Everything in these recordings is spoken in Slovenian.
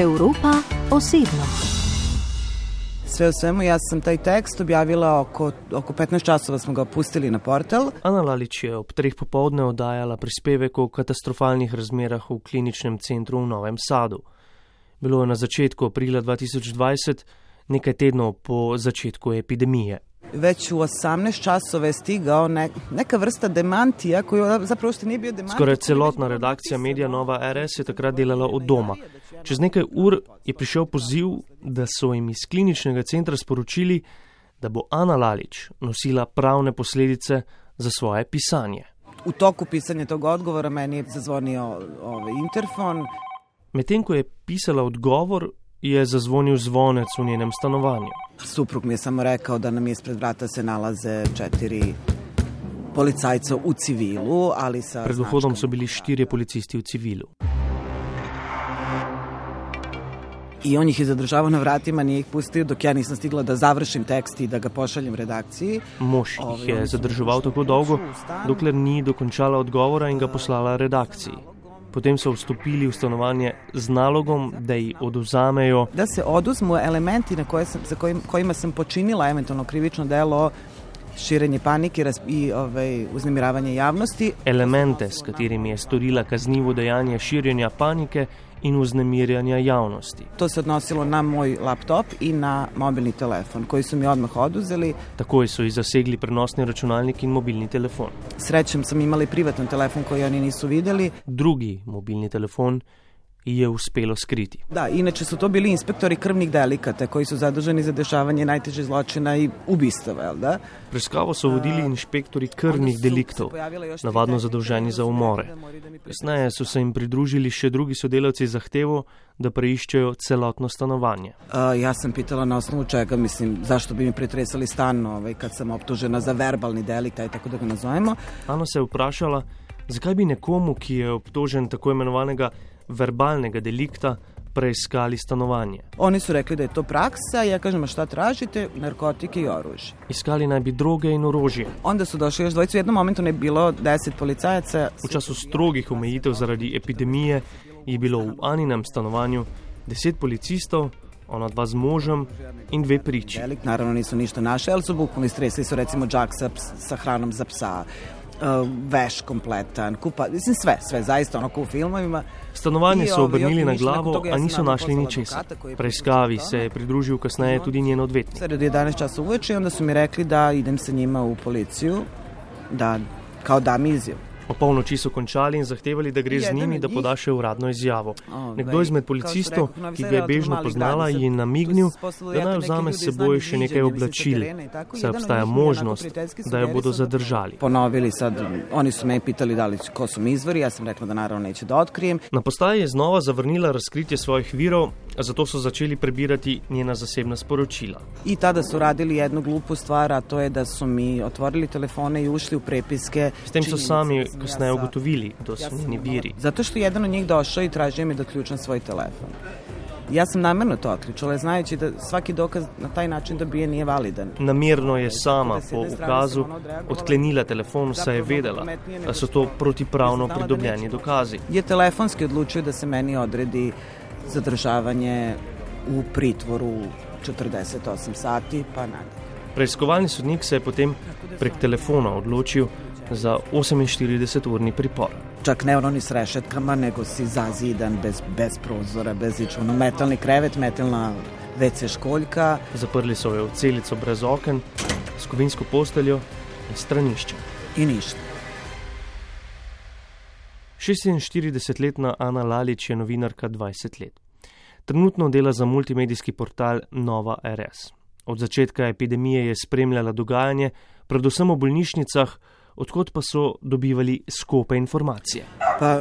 Evropa osebno. Sve u svemu, ja sam taj tekst objavila oko, oko 15 časova, smo ga pustili na portal. Ana Lalič je ob treh popovdne oddajala prispevek o katastrofalnih razmerah v kliničnem centru v Novem Sadu. Bilo je na začetku aprila 2020, nekaj tednov po začetku epidemije. Već u 18 časova je stigao ne, neka vrsta demantija koju zapravo što nije bio demantija. Skoraj celotna redakcija medija Nova RS je takrat delala od doma. Čez nekaj ur je prišel poziv, da so jim iz kliničnega centra sporočili, da bo Ana Lalič nosila pravne posledice za svoje pisanje. U toku pisanja tog odgovora meni je zazvonio ovaj interfon. Medtem ko je pisala odgovor, je zazvonil zvonec v njenem stanovanju. Suprug mi je samo rekao da nam ispred vrata se nalaze četiri policajca u civilu, Pred vhodom so bili štirje policisti v civilu. I on ih je zadržavao na vratima, nije ih pustio dok ja nisam stigla da završim tekst i da ga pošaljem redakciji. Mož jih je zadrževal tako dolgo, dokler ni dokončala odgovora in ga poslala redakciji. Potem so vstopili v stanovanje z nalogom, da ji oduzamejo, Da se oduzmu elementi na koje sam, za kojim, kojima sam počinila eventualno krivično delo širenje panike raz- i ovaj, uznemiravanje javnosti. elemente, s katerimi je storila kaznivo dejanje širjenja panike in vznemirjanja javnosti. To se odnosilo na moj laptop i na mobilni telefon koji su mi odmah oduzeli. Takoj so ji zasegli prenosni računalnik in mobilni telefon. Srećem sam imali privatan telefon koji oni nisu videli. Drugi mobilni telefon je uspelo skriti. Da, inače su to bili inspektori krvnih delikata koji su zaduženi za dešavanje najtežih zločina i ubistava, jel da? Preiskavo so vodili inšpektori krvnih deliktov, navadno zadolženi za umore. Kasneje so se jim pridružili še drugi sodelavci zahtevo, da preiščejo celotno stanovanje. Uh, ja sam pitala na osnovu čega, mislim, zašto bi mi pretresali stan ovaj, kad sam optužena za verbalni delikt, aj tako da ga nazovemo. Ana se je vprašala, zakaj bi nekomu, ki je obtožen tako imenovanega verbalnega delikta, preiskali stanovanje. Oni su rekli da je to praksa, ja kažem, a šta tražite? Narkotike i oružje. Iskali naj bi droge in orožje. Onda su došli još dvojicu, u jednom momentu ne je bilo deset policajaca. V času strogih omejitev zaradi epidemije je bilo v Aninem stanovanju deset policistov, ona dva z možem in dve priči. Delikt, naravno nisu ništa naše, ali su bukvalno istresli su recimo džak sa, sa hranom za psa, uh, veš kompletan, kupa, mislim sve, sve, zaista ono kao u filmovima. Stanovanje so ovaj, obrnili na glavo, ja a niso našli ničesar. Preiskavi se je pridružil kasneje tudi njen odvetnik. Sad je 11 časa uveče i onda su mi rekli da idem sa njima u policiju, da kao dam izjavu. O polnoči so končali in zahtevali, da gre z Jedan njimi, da njih- podaše uradno izjavo. Nekdo izmed policistov, Novi ki ga je bežno poznala, ji je namignil, da naj vzame s seboj še nekaj oblačil, saj obstaja možnost, da jo bodo da- zadržali. Ponovili sad, oni su me pitali da li ko su mi izvori, ja sam rekla da naravno neću da otkrijem. Na postaji je znova zavrnila razkritje svojih virov, zato so začeli prebirati njena zasebna sporočila. I tada su radili jednu glupu stvar, a to je da su mi otvorili telefone i ušli u prepiske. S tem so sami da sam ja kasneje sa- ugotovili, da ja so njeni viri. Zato što je jedan od njih došao i tražio mi da ključam svoj telefon. Ja sam namerno to otključala, znajući da svaki dokaz na taj način dobije nije validan. Namerno je sama po ukazu odklenila telefon, saj je vedela, da so što- to protipravno pridobljeni dokazi. Je telefonski odlučio da se meni odredi zadržavanje u pritvoru 48 sati, pa nadalje. Preiskovalni sodnik se je potem prek telefona odločil za 48-urni pripor. Čak ne ono ni s rešetkama, nego si zazidan, bez, bez prozora, bez ič, ono metalni krevet, metalna WC školjka. Zaprli so jo v celico brez oken, s kovinsko posteljo in straniščem. I ništa. 46-letna Ana Lalič je novinarka 20 let. Trenutno dela za multimedijski portal Nova RS. Od začetka epidemije je spremljala dogajanje, predvsem v bolnišnicah, odkot pa so dobivali skope informacije. Pa e,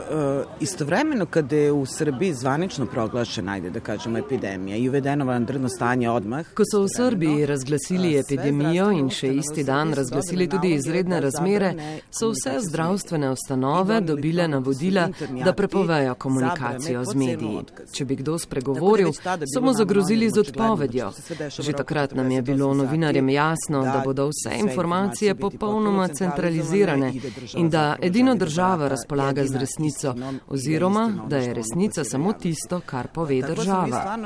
istovremeno kada je u Srbiji zvanično proglašena, ajde da kažemo, epidemija i uvedeno vanredno stanje odmah. Ko so v Srbiji razglasili epidemijo in še isti dan razglasili tudi izredne razmere, so vse zdravstvene ustanove dobile navodila, da prepovejo komunikacijo z mediji. Če bi kdo spregovoril, so mu zagrozili z odpovedjo. Že takrat nam je bilo novinarjem jasno, da bodo vse informacije popolnoma centralizirane in da edino država razpolaga z resnico, oziroma da je resnica samo tisto, kar pove država.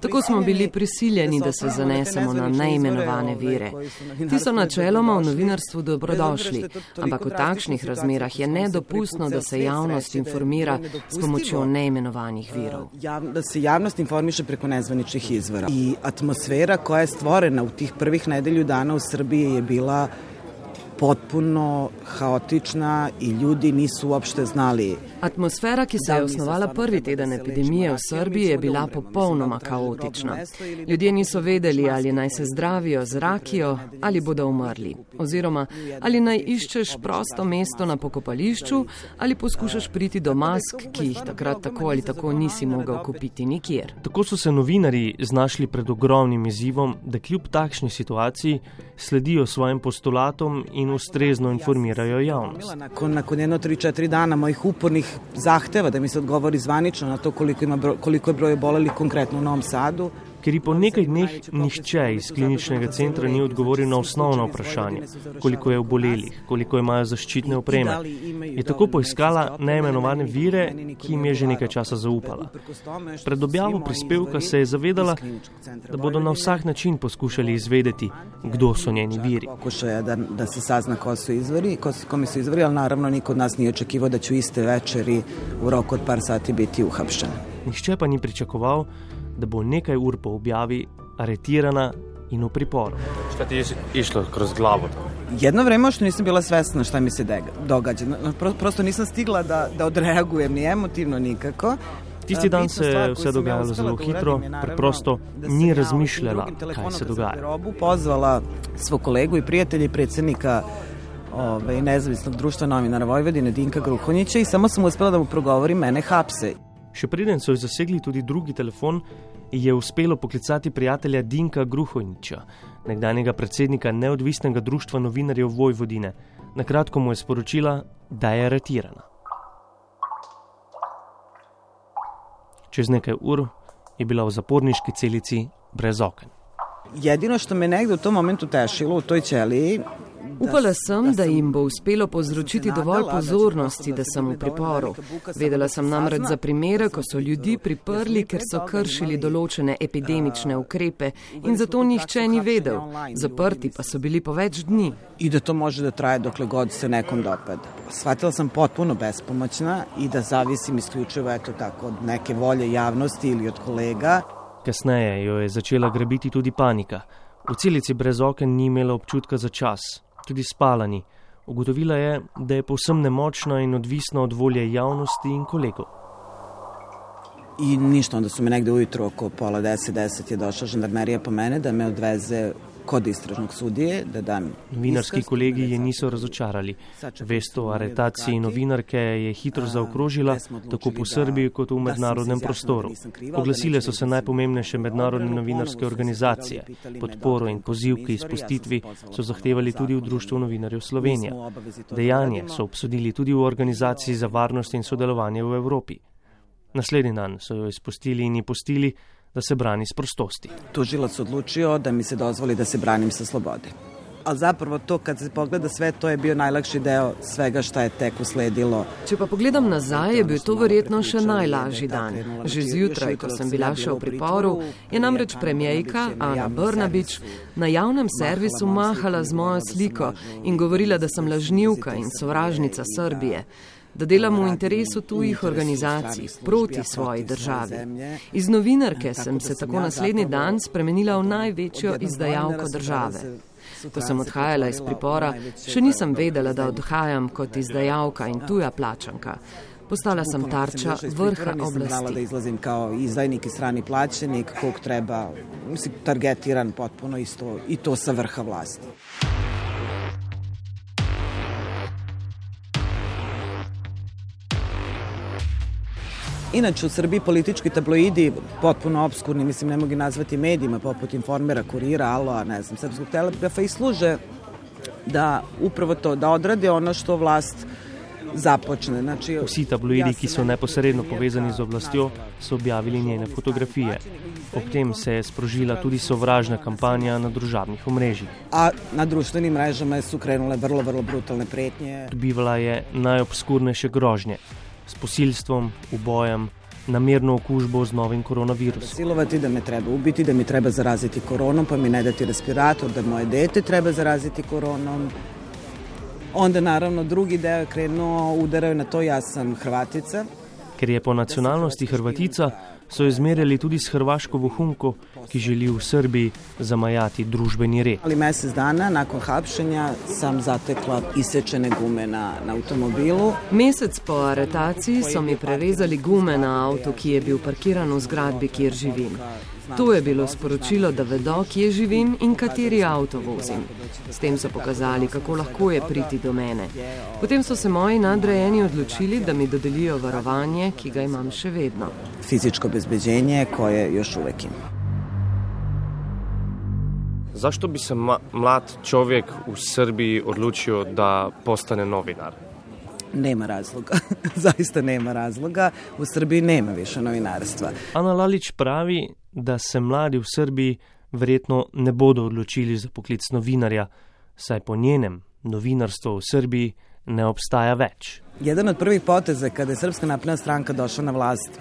Tako smo bili prisiljeni, da se zanesemo na neimenovane vire. Ti so načeloma v novinarstvu dobrodošli, ampak v takšnih razmerah je nedopustno, da se javnost informira s pomočjo neimenovanih virov. Da se javnost informiše preko nezvaničnih izvora. I atmosfera koja je stvorena u tih prvih nedelju dana u Srbiji je bila potpuno haotična i ljudi nisu uopšte znali Atmosfera, ki se je osnovala prvi teden epidemije v Srbiji, je bila popolnoma kaotična. Ljudje niso vedeli, ali naj se zdravijo z rakijo ali bodo umrli. Oziroma, ali naj iščeš prosto mesto na pokopališču ali poskušaš priti do mask, ki jih takrat tako ali tako nisi mogel kupiti nikjer. Tako so se novinari znašli pred ogromnim izzivom, da kljub takšni situaciji sledijo svojim postulatom in ustrezno informirajo javnost. Nakon, nakon eno, tri, četiri dana mojih upornih zahteva da mi se odgovori zvanično na to koliko, ima, koliko je broj obolelih konkretno u Novom Sadu, ker ji po nekaj dneh nihče iz kliničnega centra ni odgovoril na osnovno vprašanje, koliko je obolelih, koliko imajo zaščitne opreme. Je tako poiskala neimenovane vire, ki jim je že nekaj časa zaupala. Pred objavo prispevka se je zavedala, da bodo na vsak način poskušali izvedeti, kdo so njeni viri. Pokušaja da, da se sazna ko su izvori, ko, kome su izvori, ali naravno niko od nas nije očekivao da ću iste večeri u roku od par sati biti uhapšen. Nihče pa ni pričakoval, da bo nekaj ur po objavi aretirana in v priporu. Šta ti je išlo kroz glavu? Jedno vreme još nisam bila svesna šta mi se događa. Prosto nisam stigla da, da odreagujem ni emotivno nikako. Tisti dan se je vse dogajalo zelo hitro, preprosto ni razmišljala, kaj se dogaja. Pozvala svog kolegu i prijatelja i predsjednika ove, nezavisnog društva novinara Vojvodine Dinka Gruhonjića i samo sam uspela da mu progovorim mene hapse. Še preden so jo zasegli tudi drugi telefon, je uspelo poklicati prijatelja Dinka Gruhojniča, nekdanjega predsednika neodvisnega društva novinarjev Vojvodine. Na kratko mu je sporočila, da je aretirana. Čez nekaj ur je bila v zaporniški celici brez oken. Jedino što me negde u tom momentu tešilo u toj ćeliji Upala sem, da jim bo uspelo povzročiti dovolj pozornosti, da sem v priporu. Vedela sem namreč za primere, ko so ljudi priprli, ker so kršili določene epidemične ukrepe in zato nihče ni vedel. Zaprti pa so bili po več dni. In da to može da traje dokle god se nekom dopad. Shvatila sem potpuno bespomočna in da zavisim isključivo eto tako od neke volje javnosti ili od kolega. Kasneje jo je začela grebiti tudi panika. V celici brez oken ni imela občutka za čas, tudi spala ni. Ugotovila je, da je povsem nemočna in odvisna od volje javnosti in kolegov. In ništa, onda su me negde ujutro oko pola deset, deset je došla žandarmerija po mene da me odveze kod istražnog sudije, da dam Novinarski kolegi je niso razočarali. Vest o aretaciji novinarke je hitro zaokrožila tako po Srbiji kot v mednarodnem prostoru. Oglasile so se najpomembnejše mednarodne novinarske organizacije. Podporo in poziv k izpustitvi so zahtevali tudi v Društvu novinarjev Slovenije. Dejanje so obsodili tudi v Organizaciji za varnost in sodelovanje v Evropi. Naslednji dan so jo izpustili in ji postili, da se brani s prostosti. Tužilac odlučio da mi se dozvoli da se branim sa slobode. Ali zapravo to kad se pogleda sve, to je bio najlakši deo svega šta je tek usledilo. Če pa pogledam nazaj, je bil to verjetno še najlažji dan. Že zjutraj, ko sem bila še v priporu, je namreč premijejka Ana Brnabič na javnem servisu mahala z mojo sliko in govorila, da sem lažnivka in sovražnica Srbije da delam v interesu tujih organizacij proti svoji državi. Iz novinarke sem se tako naslednji dan spremenila v največjo izdajalko države. Ko sem odhajala iz pripora, še nisem vedela, da odhajam kot izdajalka in tuja plačanka. Postala sem tarča vrha oblasti. Da izlazim kao izdajnik i strani plaćenik, kog treba, mislim, targetiran potpuno isto, i to sa vrha vlasti. Inače, u Srbiji politički tabloidi, potpuno obskurni, mislim, ne mogu nazvati medijima, poput Informera, Kurira, Aloa, ne znam, Srpskog telegrafa i služe da upravo to, da odrade ono što vlast započne. Znači, Vsi tabloidi, ki so neposredno povezani z oblastjo, so objavili njene fotografije. Ob tem se je sprožila tudi sovražna kampanja na družabnih omrežjih. A na društvenim mrežama su krenule vrlo, vrlo brutalne pretnje. Dobivala je najobskurnejše grožnje. Posilstvom, ubojem, namerno okužbo z novim koronavirusom. Silovati, da me treba ubiti, da mi treba zaraziti koronom, pa mi ne dati respirator, da moje dete treba zaraziti koronom. Onda naravno drugi deo je krenuo, udaraju na to, ja sam Hrvatica. Ker je po nacionalnosti Hrvatica, so jo zmerjali tudi s hrvaško vohunko, ki želi v Srbiji zamajati družbeni red. Ali mesec dana nakon hapšenja sam zatekla isečene gume na, na avtomobilu. Mesec po aretaciji so mi prerezali gume na avtu, ki je bil parkiran v zgradbi, kjer živim. To je bilo sporočilo, da vedo, kje živim in kateri avto vozim. S tem so pokazali, kako lahko je priti do mene. Potem so se moji nadrejeni odločili, da mi dodelijo varovanje, ki ga imam še vedno. Fizičko bezbeđenje koje još uvek imam. Zašto bi se mlad čovjek u Srbiji odlučio da postane novinar? Nema razloga, zaista nema razloga. U Srbiji nema više novinarstva. Ana Lalić pravi da se mladi v Srbiji verjetno ne bodo odločili za poklic novinarja, saj po njenem novinarstvo v Srbiji ne obstaja več. Jedan od prvih poteza kada je Srpska napredna stranka došla na vlast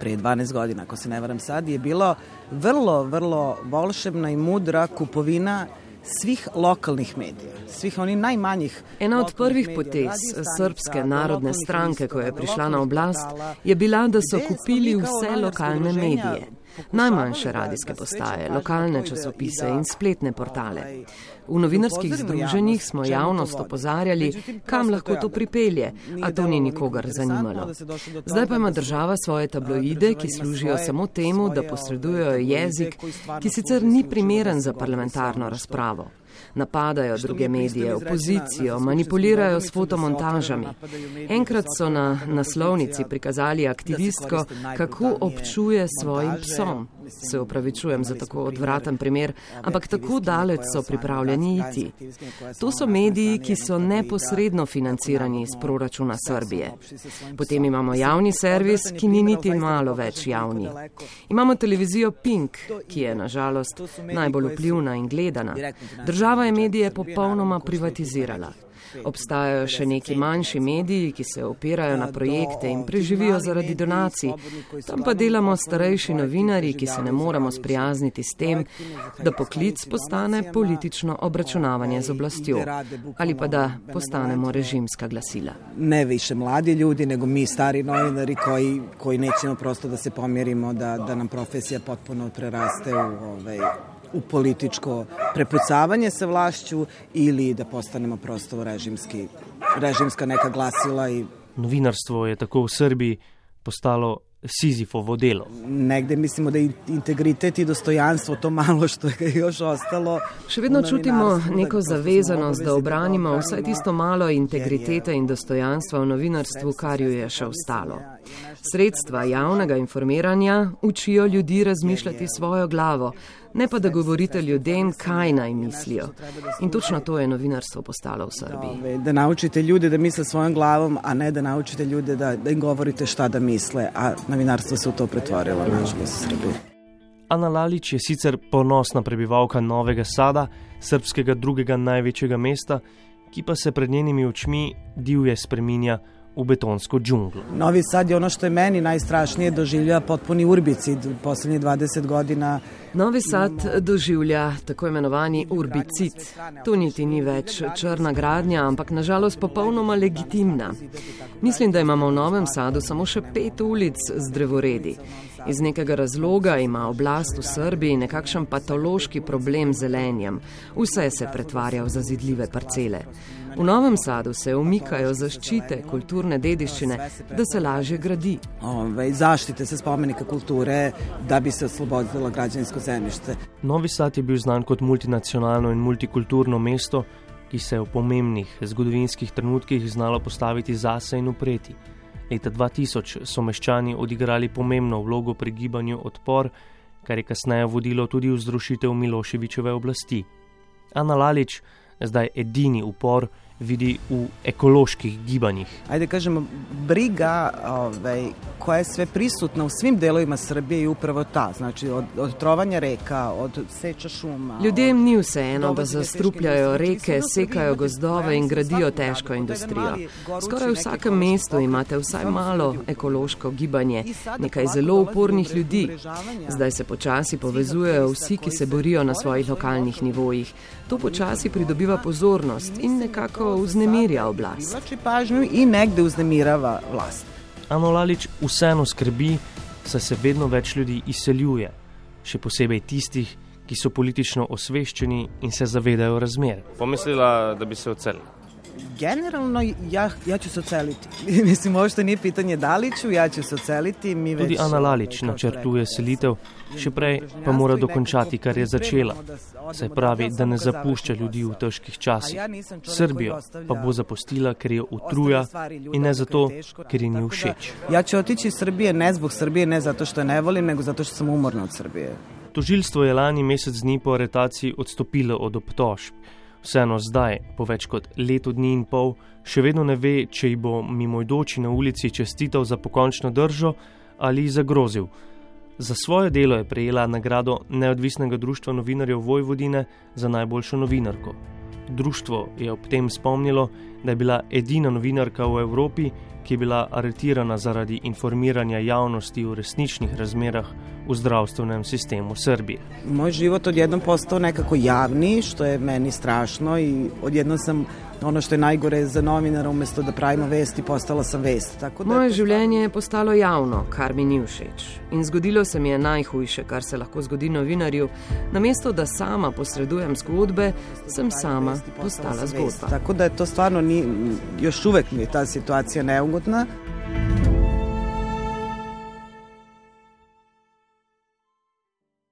pre 12 godina, ako se ne varam sad, je bilo vrlo, vrlo volšebna i mudra kupovina svih lokalnih medija, svih onih najmanjih. Ena od prvih potez Srpske narodne stranke, ko je prišla na oblast, je bila, da so kupili vse lokalne medije najmanjše radijske postaje, lokalne časopise in spletne portale. V novinarskih združenjih smo javnost opozarjali, kam lahko to pripelje, a to ni nikogar zanimalo. Zdaj pa ima država svoje tabloide, ki služijo samo temu, da posredujejo jezik, ki sicer ni primeren za parlamentarno razpravo napadajo druge medije, opozicijo, manipulirajo s fotomontažami. Enkrat so na naslovnici prikazali aktivistko, kako občuje svojim psom. Se upravičujem za tako odvraten primer, ampak tako daleč so pripravljeni iti. To so mediji, ki so neposredno financirani iz proračuna Srbije. Potem imamo javni servis, ki ni niti malo več javni. Imamo televizijo Pink, ki je nažalost najbolj vplivna in gledana. Država je medije popolnoma privatizirala. Obstajajo še neki manjši mediji, ki se opirajo na projekte in preživijo zaradi donacij. Tam pa delamo starejši novinari, ki se ne moremo sprijazniti s tem, da poklic postane politično obračunavanje z oblastjo ali pa da postanemo režimska glasila. Ne više mladi ljudi, nego mi stari novinari koji, koji nećemo prosto da se pomirimo, da, da nam profesija potpuno preraste u ovaj, u političko prepucavanje sa vlašću ili da postanemo prosto režimski, režimska neka glasila. I... Novinarstvo je tako v Srbiji postalo Sizifovo delo. Negde mislimo da je integritet i dostojanstvo to malo što je još ostalo. Še vedno čutimo neko zavezanost, da obranimo vsaj tisto malo integritete in dostojanstva v novinarstvu, kar ju je še ostalo. Sredstva javnega informiranja učijo ljudi razmišljati svojo glavo, ne pa da govorite ljudem, kaj naj mislijo. In točno to je novinarstvo postalo v Srbiji. Da naučite ljude da misle svojom glavom, a ne da naučite ljude da, da im govorite šta da misle, a novinarstvo se v to pretvorilo, nažalost, v Srbiji. Ana Lalič je sicer ponosna prebivalka Novega Sada, srpskega drugega največjega mesta, ki pa se pred njenimi očmi divje spreminja u betonsko džunglu. Novi Sad je ono što je meni najstrašnije doživlja potpuni urbicid u poslednjih 20 godina. Novi Sad doživlja tako imenovani urbicid. Tu niti ni več črna gradnja, ampak nažalost popolnoma legitimna. Mislim, da imamo v Novem Sadu samo še pet ulic z drevoredi. Iz nekega razloga ima oblast v Srbiji nekakšen patološki problem z zelenjem. Vse se pretvarja v zazidljive parcele. V Novem Sadu se umikajo zaščite kulturne dediščine, da se lažje gradi. Ove, zaštite se spomenika kulture, da bi se osvobodilo građansko zemljište. Novi Sad je bil znan kot multinacionalno in multikulturno mesto, ki se je v pomembnih zgodovinskih trenutkih znalo postaviti zase in upreti. Leta 2000 so meščani odigrali pomembno vlogo pri gibanju odpor, kar je kasneje vodilo tudi v zrušitev Miloševičeve oblasti. Ana Lalič, zdaj edini upor, vidi v ekoloških gibanjih. Ajde kažemo, briga ovaj, koja je sve prisutna u svim delovima Srbije je upravo ta. Znači od, od trovanja reka, od seča šuma. Ljudem ni vseeno, da zastrupljajo reke, sekajo gozdove in gradijo težko industrijo. Skoraj v vsakem mestu imate vsaj malo ekološko gibanje, nekaj zelo upornih ljudi. Zdaj se počasi povezujejo vsi, ki se borijo na svojih lokalnih nivojih. To počasi pridobiva pozornost in nekako vznemirja oblast. In nekde vznemirava vlast. Ano Lalič vseeno skrbi, saj se vedno več ljudi izseljuje, še posebej tistih, ki so politično osveščeni in se zavedajo razmer. Pomislila, da bi se odselila. Generalno, ja, ja ću se oceliti. Mislim, ovo što nije pitanje da li ću, ja ću se oceliti. Mi Tudi već, Ana Lalič načrtuje selitev, še prej pa mora dokončati, kar je začela. Se pravi, da ne zapušča ljudi v težkih časih. Srbijo pa bo zapustila, ker je utruja in ne zato, ker ji ni všeč. Ja ću otići iz Srbije ne zbog Srbije, ne zato što je ne volim, nego zato što sam umorna od Srbije. Tožilstvo je lani mesec dni po aretaciji odstopilo od obtožb. Vseeno zdaj, po več kot letu dni in pol, še vedno ne ve, če ji bo mimoidoči na ulici čestital za pokončno držo ali ji zagrozil. Za svoje delo je prejela nagrado Neodvisnega društva novinarjev Vojvodine za najboljšo novinarko. Društvo je ob tem spomnilo, da je bila edina novinarka v Evropi, ki je bila aretirana zaradi informiranja javnosti o resničnih razmerah v zdravstvenem sistemu Srbije. Moj život odjednom postao nekako javni, što je meni strašno i odjednom sam ono što je najgore za novinara, umesto da pravimo vesti, postala sam vest. Tako da Moje življenje je postalo javno, kar mi ni všeč. In zgodilo se mi je najhujše, kar se lahko zgodi novinarju. Namesto da sama posredujem zgodbe, sem sama postala zgodba. Tako da je to stvarno ми, још увек ми е таа ситуација неугодна.